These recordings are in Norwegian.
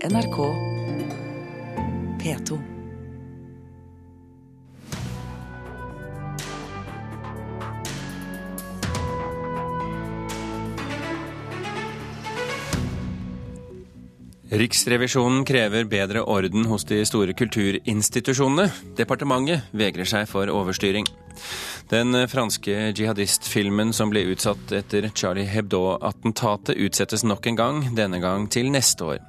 NRK P2. Riksrevisjonen krever bedre orden hos de store kulturinstitusjonene. Departementet vegrer seg for overstyring. Den franske jihadistfilmen som ble utsatt etter Charlie Hebdo-attentatet, utsettes nok en gang, denne gang til neste år.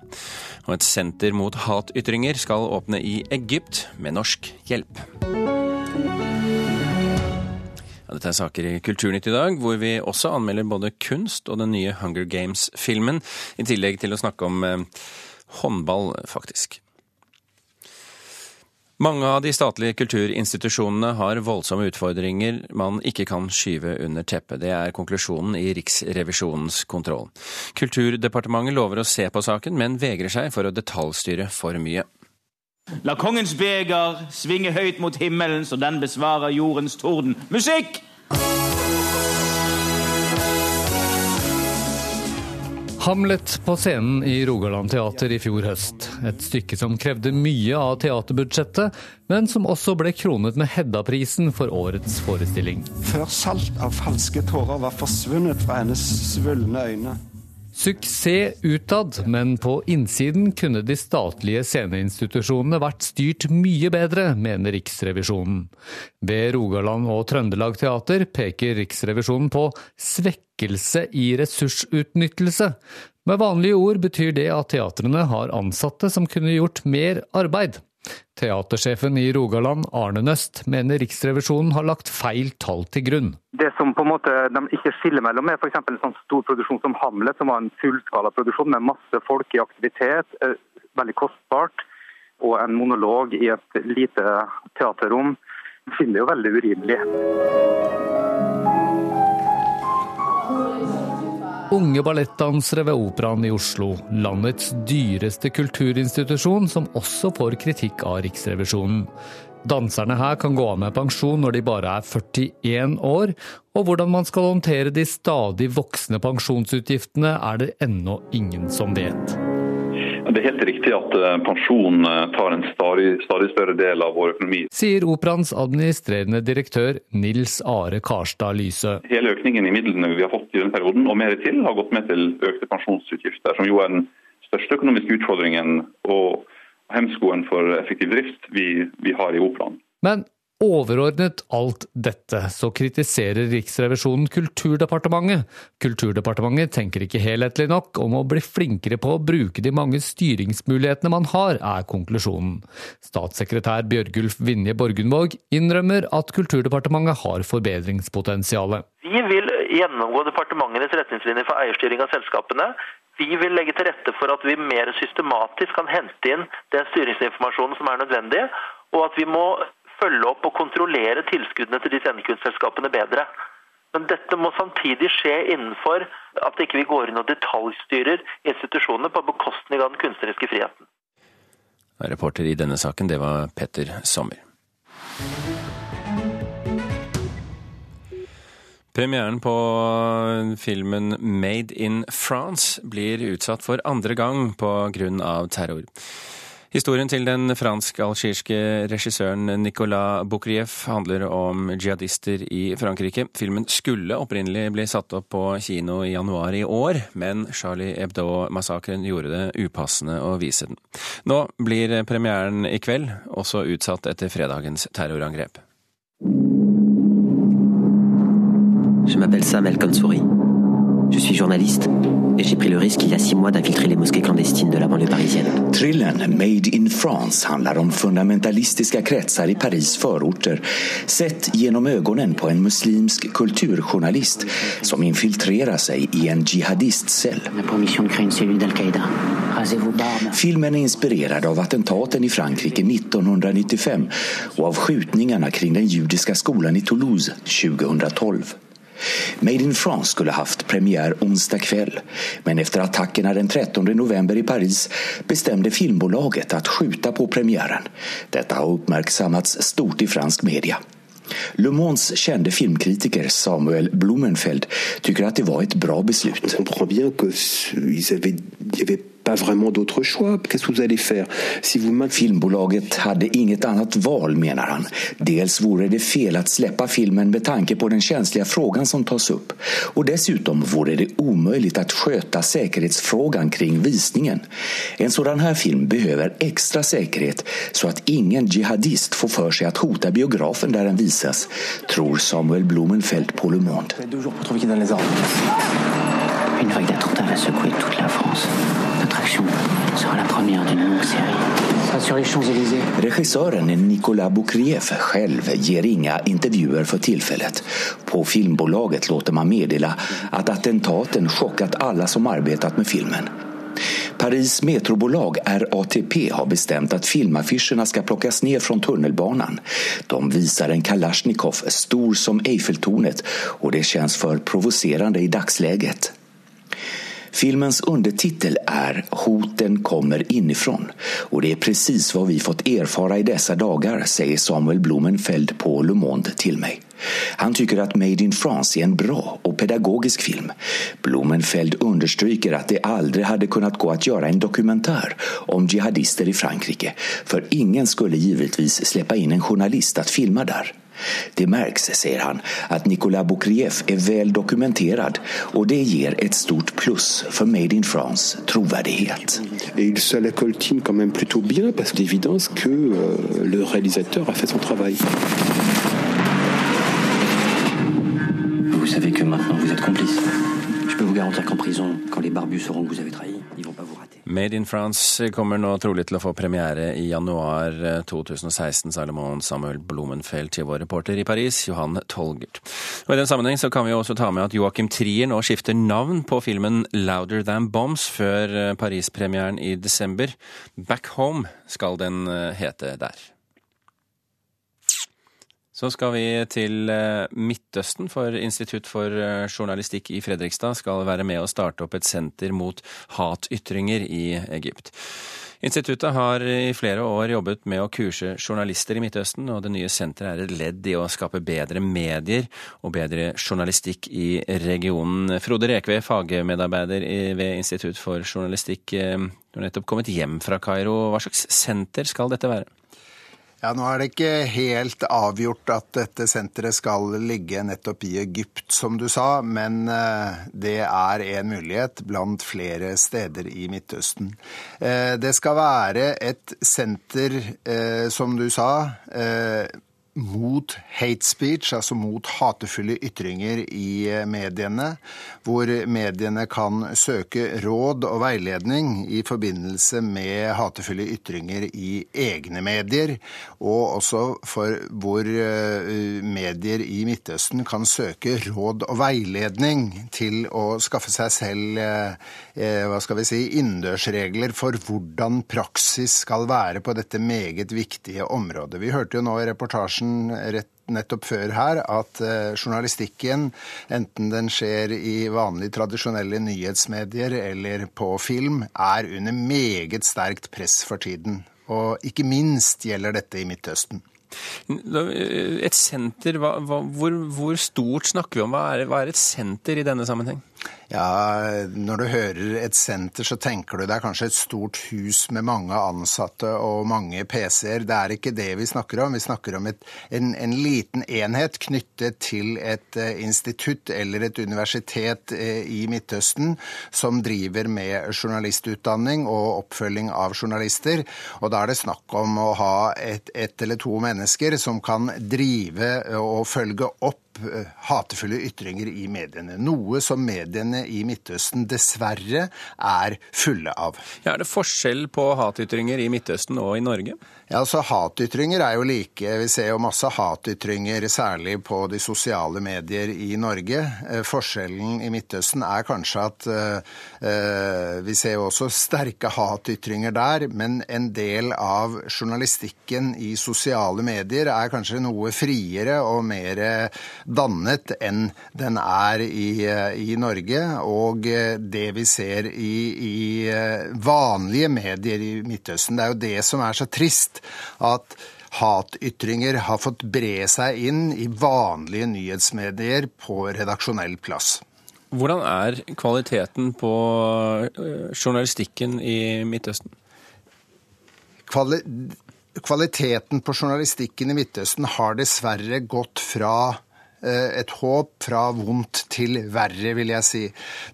Og et senter mot hatytringer skal åpne i Egypt, med norsk hjelp. Ja, dette er saker i Kulturnytt i dag, hvor vi også anmelder både kunst og den nye Hunger Games-filmen, i tillegg til å snakke om eh, håndball, faktisk. Mange av de statlige kulturinstitusjonene har voldsomme utfordringer man ikke kan skyve under teppet. Det er konklusjonen i Riksrevisjonens kontroll. Kulturdepartementet lover å se på saken, men vegrer seg for å detaljstyre for mye. La kongens beger svinge høyt mot himmelen, så den besvarer jordens torden. Musikk! Hamlet på scenen i Rogaland teater i fjor høst. Et stykke som krevde mye av teaterbudsjettet, men som også ble kronet med Hedda-prisen for årets forestilling. Før salt av falske tårer var forsvunnet fra hennes svulne øyne. Suksess utad, men på innsiden kunne de statlige sceneinstitusjonene vært styrt mye bedre, mener Riksrevisjonen. Ved Rogaland og Trøndelag Teater peker Riksrevisjonen på svekkelse i ressursutnyttelse. Med vanlige ord betyr det at teatrene har ansatte som kunne gjort mer arbeid. Teatersjefen i Rogaland, Arne Nøst, mener Riksrevisjonen har lagt feil tall til grunn. Det som på en måte de ikke skiller mellom, er f.eks. en sånn stor produksjon som Hamlet, som var en fullskalaproduksjon med masse folk i aktivitet, eh, veldig kostbart, og en monolog i et lite teaterrom. Jeg finner det jo veldig urimelig. Unge ballettdansere ved Operaen i Oslo, landets dyreste kulturinstitusjon, som også får kritikk av Riksrevisjonen. Danserne her kan gå av med pensjon når de bare er 41 år, og hvordan man skal håndtere de stadig voksende pensjonsutgiftene er det ennå ingen som vet. Det er helt riktig at eh, pensjon eh, tar en stadig, stadig, større del av vår økonomi. Sier Operaens administrerende direktør Nils Are Karstad Lyse. Hele økningen i midlene vi har fått i denne perioden, og mer til, har gått med til økte pensjonsutgifter, som jo er den største økonomiske utfordringen og hemskoen for effektiv drift vi, vi har i Operaen. Men Overordnet alt dette så kritiserer Riksrevisjonen Kulturdepartementet. Kulturdepartementet tenker ikke helhetlig nok om å bli flinkere på å bruke de mange styringsmulighetene man har, er konklusjonen. Statssekretær Bjørgulf Vinje Borgundvåg innrømmer at Kulturdepartementet har forbedringspotensial. Vi vil gjennomgå departementenes retningslinjer for eierstyring av selskapene. Vi vil legge til rette for at vi mer systematisk kan hente inn den styringsinformasjonen som er nødvendig, og at vi må følge opp og kontrollere tilskuddene til de scenekunstselskapene bedre. Men dette må samtidig skje innenfor at ikke vi går inn og detaljstyrer institusjonene på bekostning av den kunstneriske friheten. Reporter i denne saken, det var Petter Sommer. Premieren på filmen Made in France blir utsatt for andre gang pga. terror. Historien til den fransk-algirske regissøren Nicolas Boukrieff handler om jihadister i Frankrike. Filmen skulle opprinnelig bli satt opp på kino i januar i år, men Charlie Hebdo-massakren gjorde det upassende å vise den. Nå blir premieren i kveld også utsatt etter fredagens terrorangrep. Je m'appelle Sam El Konsori. Je suis journaliste et j'ai pris le risque il y a six mois d'infiltrer les mosquées clandestines de la banlieue parisienne. Thrillern Made in France handlar om fundamentalistiska kretsar i Paris förorter sett genom ögonen på en muslimsk kulturjournalist som infiltrerar sig i en jihadistcell. Filmen är inspirerad av attentaten i Frankrike 1995 och av skjutningarna kring den judiska skolan i Toulouse 2012. Made in France skulle haft premiär onsdag kväll men efter attackerna den 13 november i Paris bestämde filmbolaget att skjuta på premiären. Detta har uppmärksammats stort i fransk media. Le Mans kände filmkritiker Samuel Blumenfeld tycker att det var ett bra beslut. Pas vraiment d'autre choix. Qu'est-ce que vous allez faire si vous Filmbolaget hade inget annat val, menar han. Dels vore det fel att släppa filmen med tanke på den känsliga frågan som tas upp. Och dessutom vore det omöjligt att sköta säkerhetsfrågan kring visningen. En sådan här film behöver extra säkerhet så att ingen jihadist får för sig att hota biografen där den visas, tror Samuel Blumenfeld på Le Monde. Une vague d'attentats va secouer toute la France. Action sera la première d'une longue série. Sur les Champs-Élysées. Regissören Nicolas Boukrieff själv ger inga intervjuer för tillfället. På filmbolaget låter man meddela att attentaten chockat alla som arbetat med filmen. Paris metrobolag RATP har bestämt att filmaffischerna ska plockas ner från tunnelbanan. De visar en Kalashnikov stor som Eiffeltornet och det känns för provocerande i dagsläget. Filmens undertitel är Hoten kommer inifrån och det är precis vad vi fått erfara i dessa dagar, säger Samuel Blumenfeld på Le Monde till mig. Han tycker att Made in France är en bra och pedagogisk film. Blumenfeld understryker att det aldrig hade kunnat gå att göra en dokumentär om jihadister i Frankrike, för ingen skulle givetvis släppa in en journalist att filma där. Det märks, säger han, att Nicolas Boukrieff är väl dokumenterad och det ger ett stort plus för Made in France trovärdighet. Et il se la coltine quand même plutôt bien parce que d'évidence que euh, le réalisateur a fait son travail. Vous savez que maintenant vous êtes complice. Je peux vous garantir qu'en prison, quand les barbus sauront que vous avez trahi, Made in France kommer nå trolig til å få premiere i januar 2016, sa Le Samuel Blumenfeld til vår reporter i Paris, Johan Tolgert. Og I den sammenheng kan vi også ta med at Joachim Trier nå skifter navn på filmen Louder Than Bombs før Paris-premieren i desember. Back Home skal den hete der. Så skal vi til Midtøsten, for Institutt for journalistikk i Fredrikstad skal være med å starte opp et senter mot hatytringer i Egypt. Instituttet har i flere år jobbet med å kurse journalister i Midtøsten, og det nye senteret er et ledd i å skape bedre medier og bedre journalistikk i regionen. Frode Rekve, fagmedarbeider ved Institutt for journalistikk, du har nettopp kommet hjem fra Kairo. Hva slags senter skal dette være? Ja, Nå er det ikke helt avgjort at dette senteret skal ligge nettopp i Egypt, som du sa, men det er en mulighet blant flere steder i Midtøsten. Det skal være et senter, som du sa, mot hate speech, altså mot hatefulle ytringer i mediene, hvor mediene kan søke råd og veiledning i forbindelse med hatefulle ytringer i egne medier, og også for hvor medier i Midtøsten kan søke råd og veiledning til å skaffe seg selv hva skal vi si, innendørsregler for hvordan praksis skal være på dette meget viktige området. Vi hørte jo nå i rett nettopp før her at journalistikken, enten den skjer i vanlige, tradisjonelle nyhetsmedier eller på film, er under meget sterkt press for tiden. Og ikke minst gjelder dette i Midtøsten. Et senter, hva, hvor, hvor, stort snakker vi om? Hva er, hva er et senter i denne sammenheng? Ja, Når du hører et senter, så tenker du det er kanskje et stort hus med mange ansatte og mange PC-er. Det er ikke det vi snakker om. Vi snakker om et, en, en, liten enhet knyttet til et institutt eller et universitet i Midtøsten som driver med journalistutdanning og oppfølging av journalister. Og da er det snakk om å ha ett et eller to mennesker som kan drive og følge opp hatefulle ytringer i mediene. Noe som mediene i Midtøsten dessverre er fulle av. Ja, er det forskjell på hatytringer i Midtøsten og i Norge? Ja, altså Hatytringer er jo like. Vi ser jo masse hatytringer, særlig på de sosiale medier i Norge. Forskjellen i Midtøsten er kanskje at eh, vi ser jo også sterke hatytringer der, men en del av journalistikken i sosiale medier er kanskje noe friere og mer dannet enn den er i, i Norge. Og det vi ser i, i vanlige medier i Midtøsten, det er jo det som er så trist at hatytringer har fått bre seg inn i vanlige nyhetsmedier på redaksjonell plass. Hvordan er kvaliteten på eh, journalistikken i Midtøsten? Kvali kvaliteten på journalistikken i Midtøsten har dessverre gått fra eh, et håp fra vondt til verre, vil jeg si.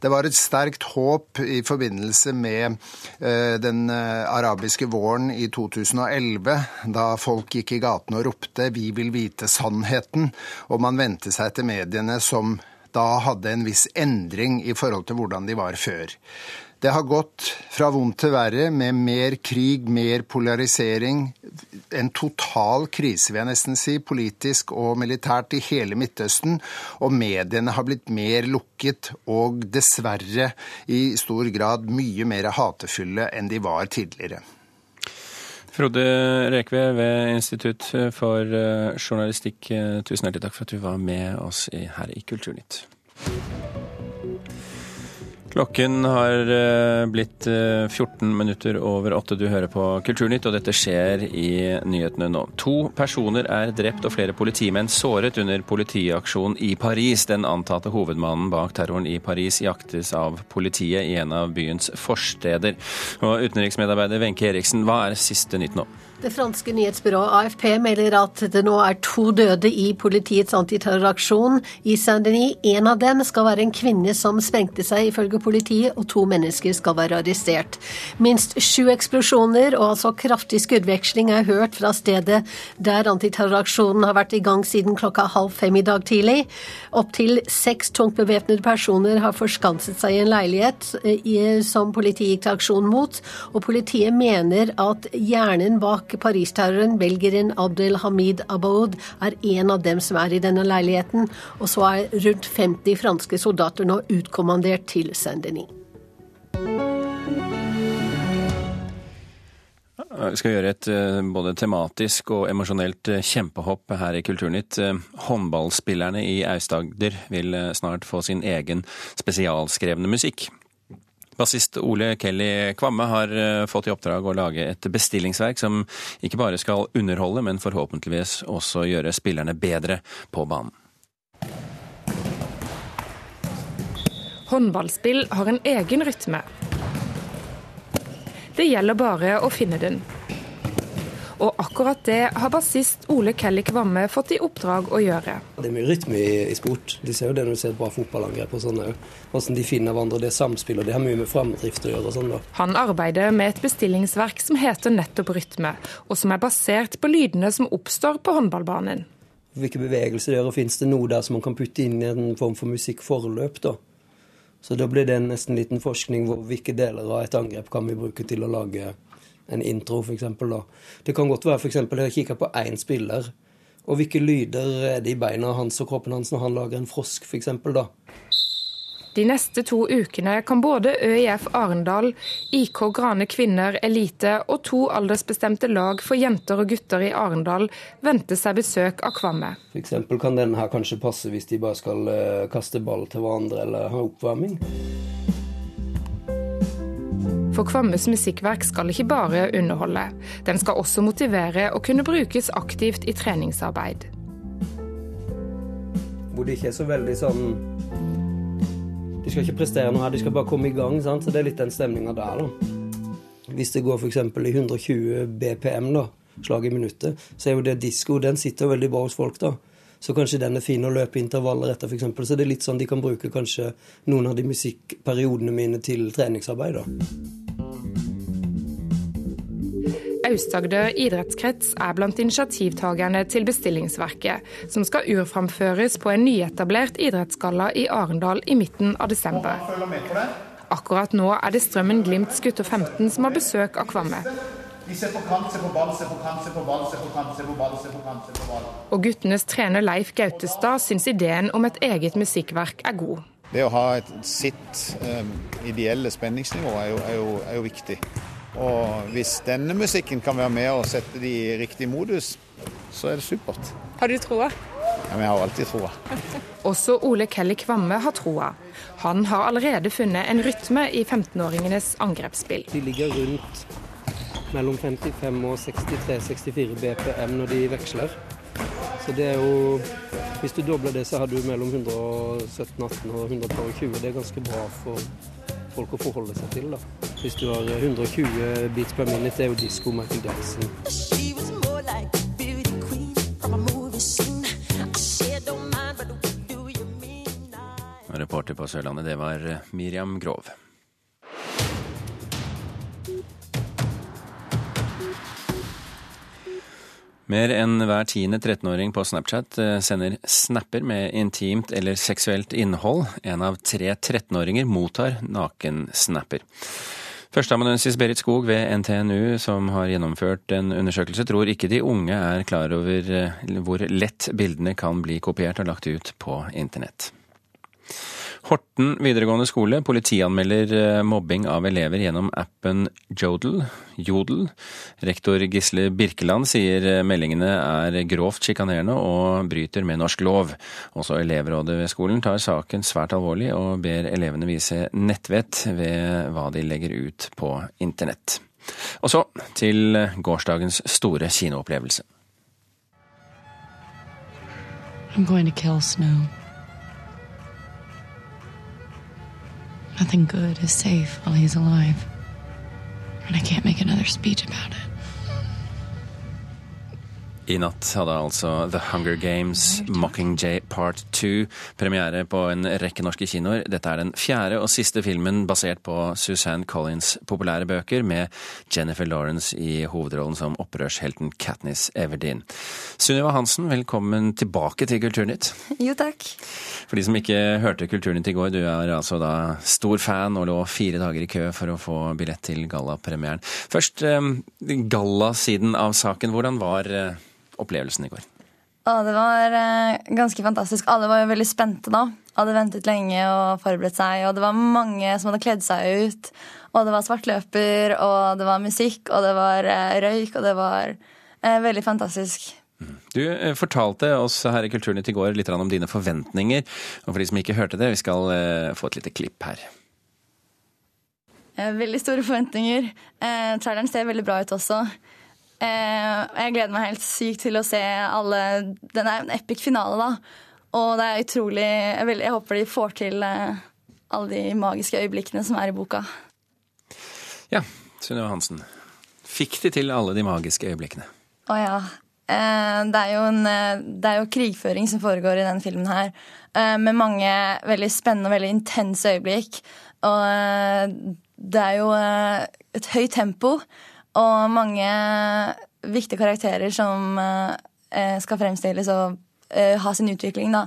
Det var et sterkt håp i forbindelse med eh, den arabiske våren i 2011, da folk gikk i gatene og ropte 'vi vil vite sannheten', og man vendte seg til mediene som da hadde en viss endring i forhold til hvordan de var før. Det har gått fra vondt til verre, med mer krig, mer polarisering. En total krise, vil jeg nesten si, politisk og militært i hele Midtøsten. Og mediene har blitt mer lukket og dessverre i stor grad mye mer hatefulle enn de var tidligere. Frode Rekve ved Institutt for eh, journalistikk, eh, tusen hjertelig takk for at du var med oss her i Kulturnytt. Klokken har eh, blitt 14 minutter over åtte. Du hører på Kulturnytt, og dette skjer i nyhetene nå. To personer er drept og flere politimenn såret under politiaksjonen i Paris. Den antatte hovedmannen bak terroren i Paris jaktes av politiet i en av byens forsteder. Og utenriksmedarbeider Wenche Eriksen, hva er siste nytt nå? Det franske nyhetsbyrået AFP melder at det nå er to døde i politiets antiterroraksjon i Saint-Denis. En av dem skal være en kvinne som sprengte seg, ifølge politiet, og to mennesker skal være arrestert. Minst sju eksplosjoner og altså kraftig skuddveksling er hørt fra stedet der antiterroraksjonen har vært i gang siden klokka halv fem i dag tidlig. Opptil seks tungt bevæpnede personer har forskanset seg i en leilighet eh, som politiet gikk til aksjon mot, og politiet mener at hjernen bak Paris-terroren, belgieren Abdelhamid Abaoud, er en av dem som er i denne leiligheten. Og så er rundt 50 franske soldater nå utkommandert til Saint-Denis. Vi skal gjøre et eh, både tematisk og emosjonelt eh, kjempehopp her i Kulturnytt. Eh, håndballspillerne i Aust-Agder vil snart få sin egen spesialskrevne musikk. Bassist Ole Kelly Kvamme har eh, fått i oppdrag å lage et bestillingsverk som ikke bare skal underholde, men forhåpentligvis også gjøre spillerne bedre på banen. Håndballspill har en egen rytme. Det gjelder bare å finne den. Og akkurat det har bassist Ole Kelly Kvamme fått i oppdrag å gjøre. Det er mye rytme i, i sport. De ser jo det når du ser et bra fotballangrep og sånn Hvordan de finner hverandre, det samspillet. Det har mye med framdrift å gjøre og sånn da. Han arbeider med et bestillingsverk som heter nettopp Rytme, og som er basert på lydene som oppstår på håndballbanen. Hvilke bevegelser det gjør, og finnes det noe der som man kan putte inn i en form for musikkforløp, da. Så da blir det nesten en liten forskning hvor hvilke deler av et angrep kan vi bruke til å lage en intro, f.eks. Det kan godt være f.eks. jeg kikker på én spiller, og hvilke lyder er det i beina hans og kroppen hans når han lager en frosk, f.eks. da. De neste to ukene kan både ØIF Arendal, IK Grane kvinner elite og to aldersbestemte lag for jenter og gutter i Arendal vente seg besøk av Kvamme. F.eks. kan denne her kanskje passe hvis de bare skal uh, kaste ball til hverandre eller ha oppvarming. For Kvammes musikkverk skal ikke bare underholde. Den skal også motivere og kunne brukes aktivt i treningsarbeid. Hvor det ikke er så veldig sånn De skal ikke prestere noe her, de skal bare komme i gang. Sant? Så Det er litt den stemninga der, da. Hvis det går f.eks. i 120 BPM, da, slag i minuttet, så er jo det disko, den sitter veldig bra hos folk, da. Så kanskje den er fin å løpe intervaller etter, f.eks. Så det er litt sånn de kan bruke kanskje noen av de musikkperiodene mine til treningsarbeid, da. Aust-Agder idrettskrets er blant initiativtakerne til bestillingsverket, som skal urframføres på en nyetablert idrettsgalla i Arendal i midten av desember. Akkurat nå er det Strømmen Glimts gutter 15 som har besøk av Kvamme. Og guttenes trener Leif Gautestad syns ideen om et eget musikkverk er god. Det å ha et sitt um, ideelle spenningsnivå er jo, er, jo, er jo viktig. Og hvis denne musikken kan være med og sette de i riktig modus, så er det supert. Har du troa? Ja, vi har alltid troa. Også Ole Kelly Kvamme har troa. Han har allerede funnet en rytme i 15-åringenes angrepsspill. De ligger rundt mellom 55 og 63-64 BPM når de veksler. Så det er jo Hvis du dobler det, så har du mellom 117, 18 og 120. Det er ganske bra for folk å forholde seg til. da. Hvis du har 120 beats per minute, det er jo disko Michael Jackson. Reporter på Sørlandet, det var Miriam Grov. Mer enn hver tiende 13-åring på Snapchat eh, sender snapper med intimt eller seksuelt innhold. En av tre 13-åringer mottar nakensnapper. Førsteamanuensis Berit Skog ved NTNU, som har gjennomført en undersøkelse, tror ikke de unge er klar over eh, hvor lett bildene kan bli kopiert og lagt ut på internett. Horten videregående skole politianmelder eh, mobbing av elever gjennom appen Jodel. Jodel. Rektor Gisle Birkeland sier eh, meldingene er grovt sjikanerende og bryter med norsk lov. Også elevrådet ved skolen tar saken svært alvorlig og ber elevene vise nettvett ved hva de legger ut på internett. Og så til gårsdagens store kinoopplevelse. I'm going to kill Snow. Nothing good is safe while he's alive. And I can't make another speech about it. I natt hadde altså The Hunger Games Mockingjay Part 2 premiere på en rekke norske kinoer. Dette er den fjerde og siste filmen basert på Suzanne Collins' populære bøker, med Jennifer Lawrence i hovedrollen som opprørshelten Katniss Everdeen. Sunniva Hansen, velkommen tilbake til Kulturnytt. Jo, takk. For de som ikke hørte Kulturnytt i går, du er altså da stor fan og lå fire dager i kø for å få billett til gallapremieren. Først eh, gallasiden av saken. Hvordan var eh, opplevelsen i går? Å, det var eh, ganske fantastisk. Alle var jo veldig spente da. Hadde ventet lenge og forberedt seg. Og det var mange som hadde kledd seg ut. Og det var svartløper, og det var musikk, og det var eh, røyk, og det var eh, veldig fantastisk. Du eh, fortalte oss her i Kulturnytt i går litt om dine forventninger. Og for de som ikke hørte det, vi skal få et lite klipp her. Veldig store forventninger. Eh, traileren ser veldig bra ut også. Eh, jeg gleder meg helt sykt til å se alle Den er en epic finale, da. Og det er utrolig Jeg, vil, jeg håper de får til eh, alle de magiske øyeblikkene som er i boka. Ja, Sunniva Hansen. Fikk de til alle de magiske øyeblikkene? Å ja. Eh, det, er jo en, det er jo krigføring som foregår i denne filmen her. eh, Med mange veldig spennende og veldig intense øyeblikk. Og det er jo et høyt tempo og mange viktige karakterer som eh, skal fremstilles og eh, ha sin utvikling, da.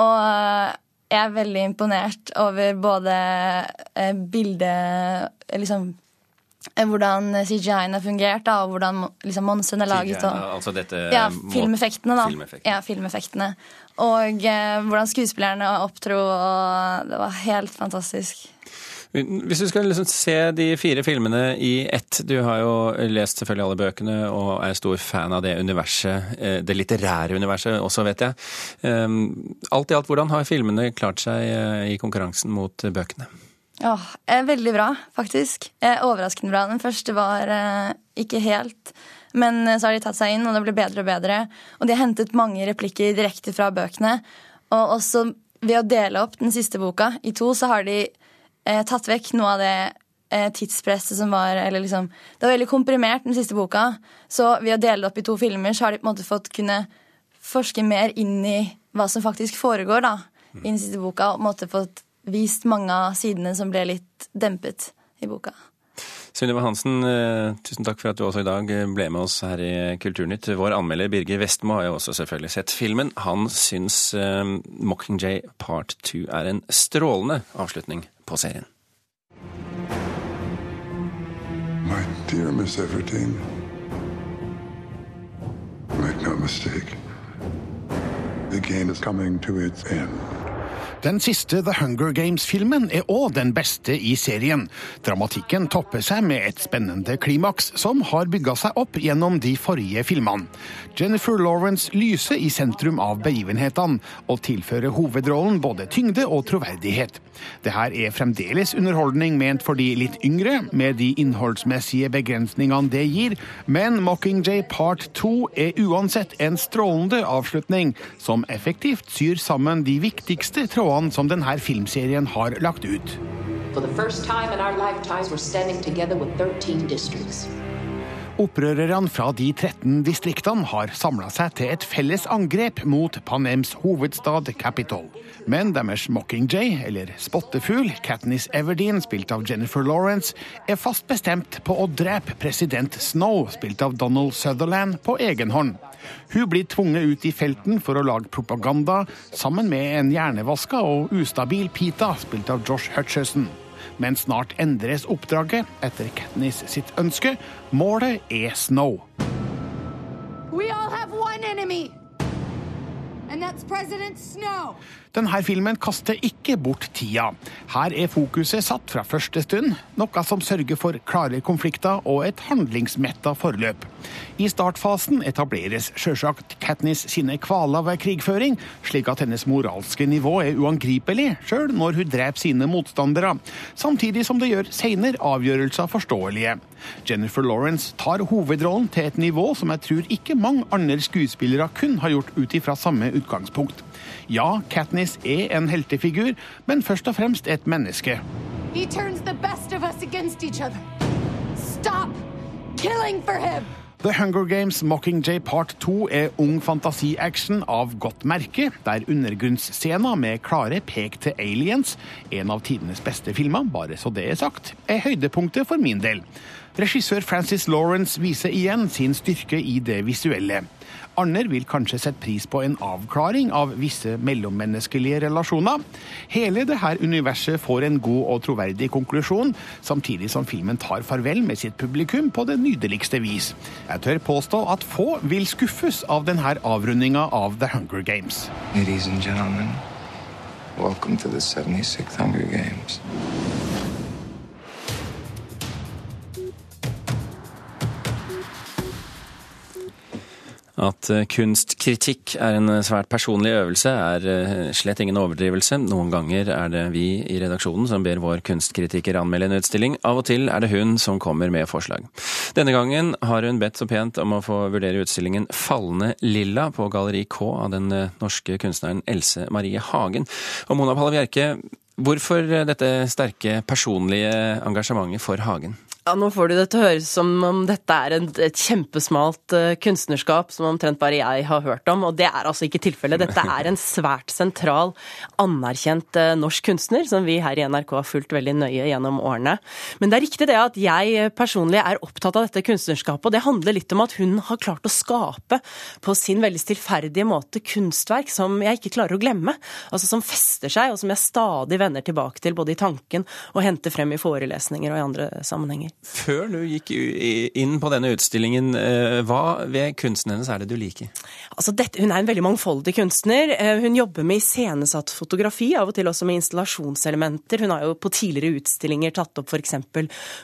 Og eh, jeg er veldig imponert over både eh, bildet Liksom eh, hvordan CGI-en har fungert, da, og hvordan liksom, monstrene er laget. Og, Altså dette ja, filmeffektene, da. Filmeffekten. Ja, filmeffektene. Og eh, hvordan skuespillerne opptro, og det var helt fantastisk. Hvis du skal liksom se de fire filmene i ett Du har jo lest selvfølgelig alle bøkene og er stor fan av det universet, eh, det litterære universet også, vet jeg. Um, Alt i alt, hvordan har filmene klart seg eh, i konkurransen mot bøkene? Åh, eh, veldig bra, faktisk. Overraskende bra. Den første var ikke helt. Men så har de tatt seg inn, og det blir bedre og bedre. Og de har hentet mange replikker direkte fra bøkene. Og også ved å dele opp den siste boka i to, så har de eh, tatt vekk noe av det eh, tidspresset som var eller liksom, Det var veldig komprimert, den siste boka. Så ved å dele det opp i to filmer, så har de på en måte fått kunne forske mer inn i hva som faktisk foregår da, i den siste boka. Og på en måte fått vist mange av sidene som ble litt dempet i boka. Sunniva Hansen, eh, tusen takk for at du også i dag eh, ble med oss her i Kulturnytt. Vår anmelder Birger Vestmo har jo også selvfølgelig sett filmen. Han syns eh, Mockingjay Part 2 er en strålende avslutning på serien. My dear Miss Everdeen, make no mistake, the game is coming to its end. Den siste The Hunger Games-filmen er òg den beste i serien. Dramatikken topper seg med et spennende klimaks som har bygga seg opp gjennom de forrige filmene. Jennifer Lawrence lyser i sentrum av begivenhetene og tilfører hovedrollen både tyngde og troverdighet. Det her er fremdeles underholdning ment for de litt yngre, med de innholdsmessige begrensningene det gir, men Mockingjay Part 2 er uansett en strålende avslutning som effektivt syr sammen de viktigste trådene trådene som denne filmserien har lagt ut. Opprørerne fra de 13 distriktene har samla seg til et felles angrep mot Panems hovedstad Capitol. Men deres Mockingjay, eller spottefugl, Katniss Everdeen, spilt av Jennifer Lawrence, er fast bestemt på å drepe president Snow, spilt av Donald Sutherland, på egen hånd. Hun blir tvunget ut i felten for å lage propaganda sammen med en hjernevaska og ustabil Pita, spilt av Josh Hutcherson. Men snart endres oppdraget etter Katniss sitt ønske. Målet er Snow. We all have one enemy, and that's President Snow. Denne filmen kaster ikke bort tida. Her er fokuset satt fra første stund, noe som sørger for klare konflikter og et handlingsmetta forløp. I startfasen etableres sjølsagt Katniss sine kvaler ved krigføring, slik at hennes moralske nivå er uangripelig, sjøl når hun dreper sine motstandere, samtidig som det gjør seinere avgjørelser forståelige. Jennifer Lawrence tar hovedrollen til et nivå som jeg tror ikke mange andre skuespillere kun har gjort ut ifra samme utgangspunkt. Ja, Katniss er en heltefigur, men først og fremst et menneske. He turns the best of us against each other. Stop killing for him! The Hunger Games Mockingjay Part 2 er ung fantasi-action av godt merke, der undergrunnsscena med klare pek til aliens, en av tidenes beste filmer, bare så det er sagt, er høydepunktet for min del. Regissør Francis Lawrence viser igjen sin styrke i det visuelle. Arner vil kanskje sette pris på en avklaring av visse mellommenneskelige relasjoner. Hele dette universet får en god og troverdig konklusjon, samtidig som filmen tar farvel med sitt publikum på det nydeligste vis. Jeg tør påstå at få vil skuffes av denne avrundinga av The Hunger Games. Ladies and gentlemen, welcome to the 76th Hunger Games. At eh, kunstkritikk er en eh, svært personlig øvelse, er eh, slett ingen overdrivelse. Noen ganger er det vi i redaksjonen som ber vår kunstkritiker anmelde en utstilling. Av og til er det hun som kommer med forslag. Denne gangen har hun bedt så pent om å få vurdere utstillingen 'Falne lilla' på Galleri K av den norske kunstneren Else Marie Hagen. Og Mona Palle Bjerke, hvorfor dette sterke personlige engasjementet for Hagen? Ja, Nå får du det til å høres som om dette er et, et kjempesmalt uh, kunstnerskap som omtrent bare jeg har hørt om, og det er altså ikke tilfellet. Dette er en svært sentral, anerkjent uh, norsk kunstner som vi her i NRK har fulgt veldig nøye gjennom årene. Men det er riktig det at jeg personlig er opptatt av dette kunstnerskapet, og det handler litt om at hun har klart å skape på sin veldig stillferdige måte kunstverk som jeg ikke klarer å glemme. Altså som fester seg, og som jeg stadig vender tilbake til både i tanken og henter frem i forelesninger og i andre sammenhenger. Før du gikk inn på denne utstillingen, eh, hva ved kunsten hennes er det du liker? Altså, dette, hun er en veldig mangfoldig kunstner. Eh, hun jobber med iscenesatt fotografi, av og til også med installasjonselementer. Hun har jo på tidligere utstillinger tatt opp f.eks.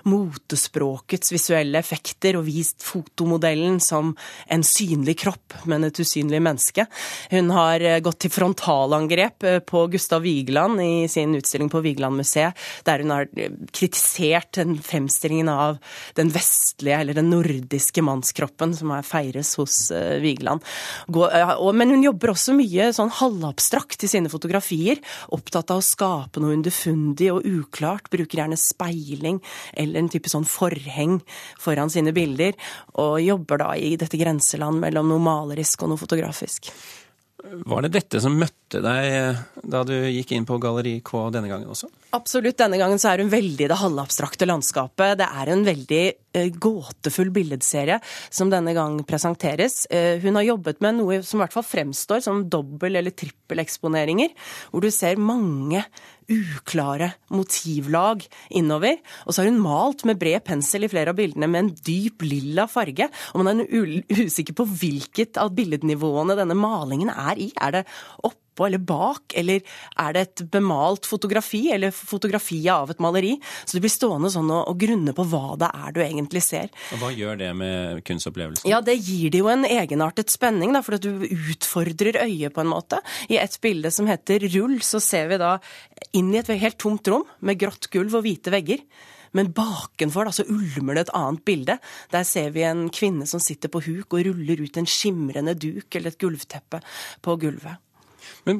motespråkets visuelle effekter, og vist fotomodellen som en synlig kropp, men et usynlig menneske. Hun har eh, gått til frontalangrep på Gustav Vigeland i sin utstilling på Vigelandmuseet, der hun har kritisert en fremstilling fremstillingen av den vestlige eller den nordiske mannskroppen som er feires hos uh, Vigeland. Uh, men hun jobber også mye sånn halvabstrakt i sine fotografier. Opptatt av å skape noe underfundig og uklart. Bruker gjerne speiling eller en type sånn forheng foran sine bilder. Og jobber da i dette grenseland mellom noe malerisk og noe fotografisk. Var det dette som møtte deg eh, da du gikk inn på Galleri K denne gangen også? Absolutt. Denne gangen så er hun veldig i det halvabstrakte landskapet. Det er en veldig uh, gåtefull billedserie som denne gang presenteres. Uh, hun har jobbet med noe som i hvert fall fremstår som dobbel- eller trippeleksponeringer, hvor du ser mange uklare motivlag innover. Og så har hun malt med bred pensel i flere av bildene med en dyp lilla farge. Og man er usikker på hvilket av billednivåene denne malingen er i. Er det opp oppå eller bak, eller er det et bemalt fotografi, eller fotografiet av et maleri? Så du blir stående sånn og, og grunne på hva det er du egentlig ser. Og Hva gjør det med kunstopplevelsen? Ja, det gir det jo en egenartet spenning, da, for at du utfordrer øyet på en måte. I et bilde som heter Rull, så ser vi da inn i et helt tomt rom med grått gulv og hvite vegger. Men bakenfor da, så ulmer det et annet bilde. Der ser vi en kvinne som sitter på huk og ruller ut en skimrende duk eller et gulvteppe på gulvet. Men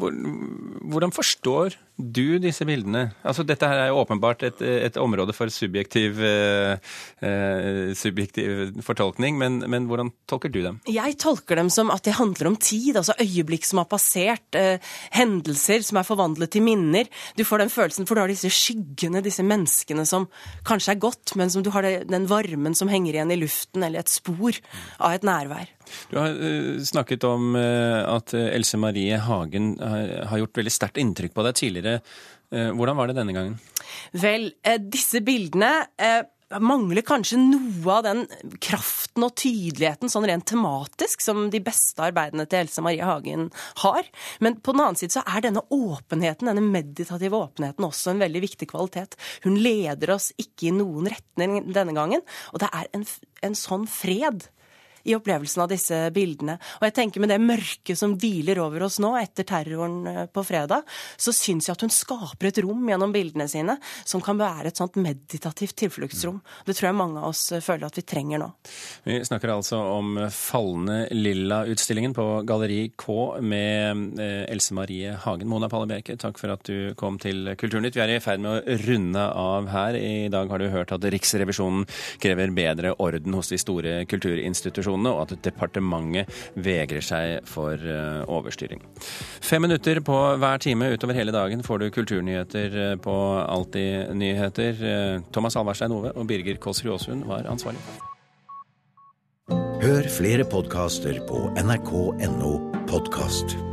hvordan forstår du disse bildene? Altså, dette her er jo åpenbart et, et område for subjektiv, eh, eh, subjektiv fortolkning, men, men, hvordan tolker du dem? Jeg tolker dem som at det handler om tid, altså øyeblikk som har passert, eh, hendelser som er forvandlet til minner. Du får den følelsen, for du har disse skyggene, disse menneskene som kanskje er gått, men som du har den varmen som henger igjen i luften, eller et spor av et nærvær. Du har uh, snakket om uh, at Else Marie Hagen har gjort veldig sterkt inntrykk på deg tidligere videre. Eh, hvordan var det denne gangen? Vel, eh, disse bildene eh, mangler kanskje noe av den kraften og tydeligheten sånn rent tematisk som de beste arbeidene til Else Marie Hagen har. Men på den annen side så er denne åpenheten, denne meditative åpenheten også en veldig viktig kvalitet. Hun leder oss ikke i noen retning denne gangen, og det er en, en sånn fred i opplevelsen av disse bildene. Og jeg tenker med det mørket som hviler over oss nå etter terroren eh, på fredag, så syns jeg at hun skaper et rom gjennom bildene sine som kan være et sånt meditativt tilfluktsrom. Det tror jeg mange av oss eh, føler at vi trenger nå. Vi snakker altså om Falne lilla-utstillingen på Galleri K med eh, Else Marie Hagen. Mona Palle Bjerke, takk for at du kom til Kulturnytt. Vi er i ferd med å runde av her. I dag har du hørt at Riksrevisjonen krever bedre orden hos de store kulturinstitusjonene organisasjonene, og at departementet vegrer seg for eh, overstyring. Fem minutter på hver time utover hele dagen får du kulturnyheter eh, på Alltid nyheter. Eh, Thomas Alvarstein Ove og Birger Kåss Aasund var ansvarlig. Hør flere podkaster på nrk.no podkast.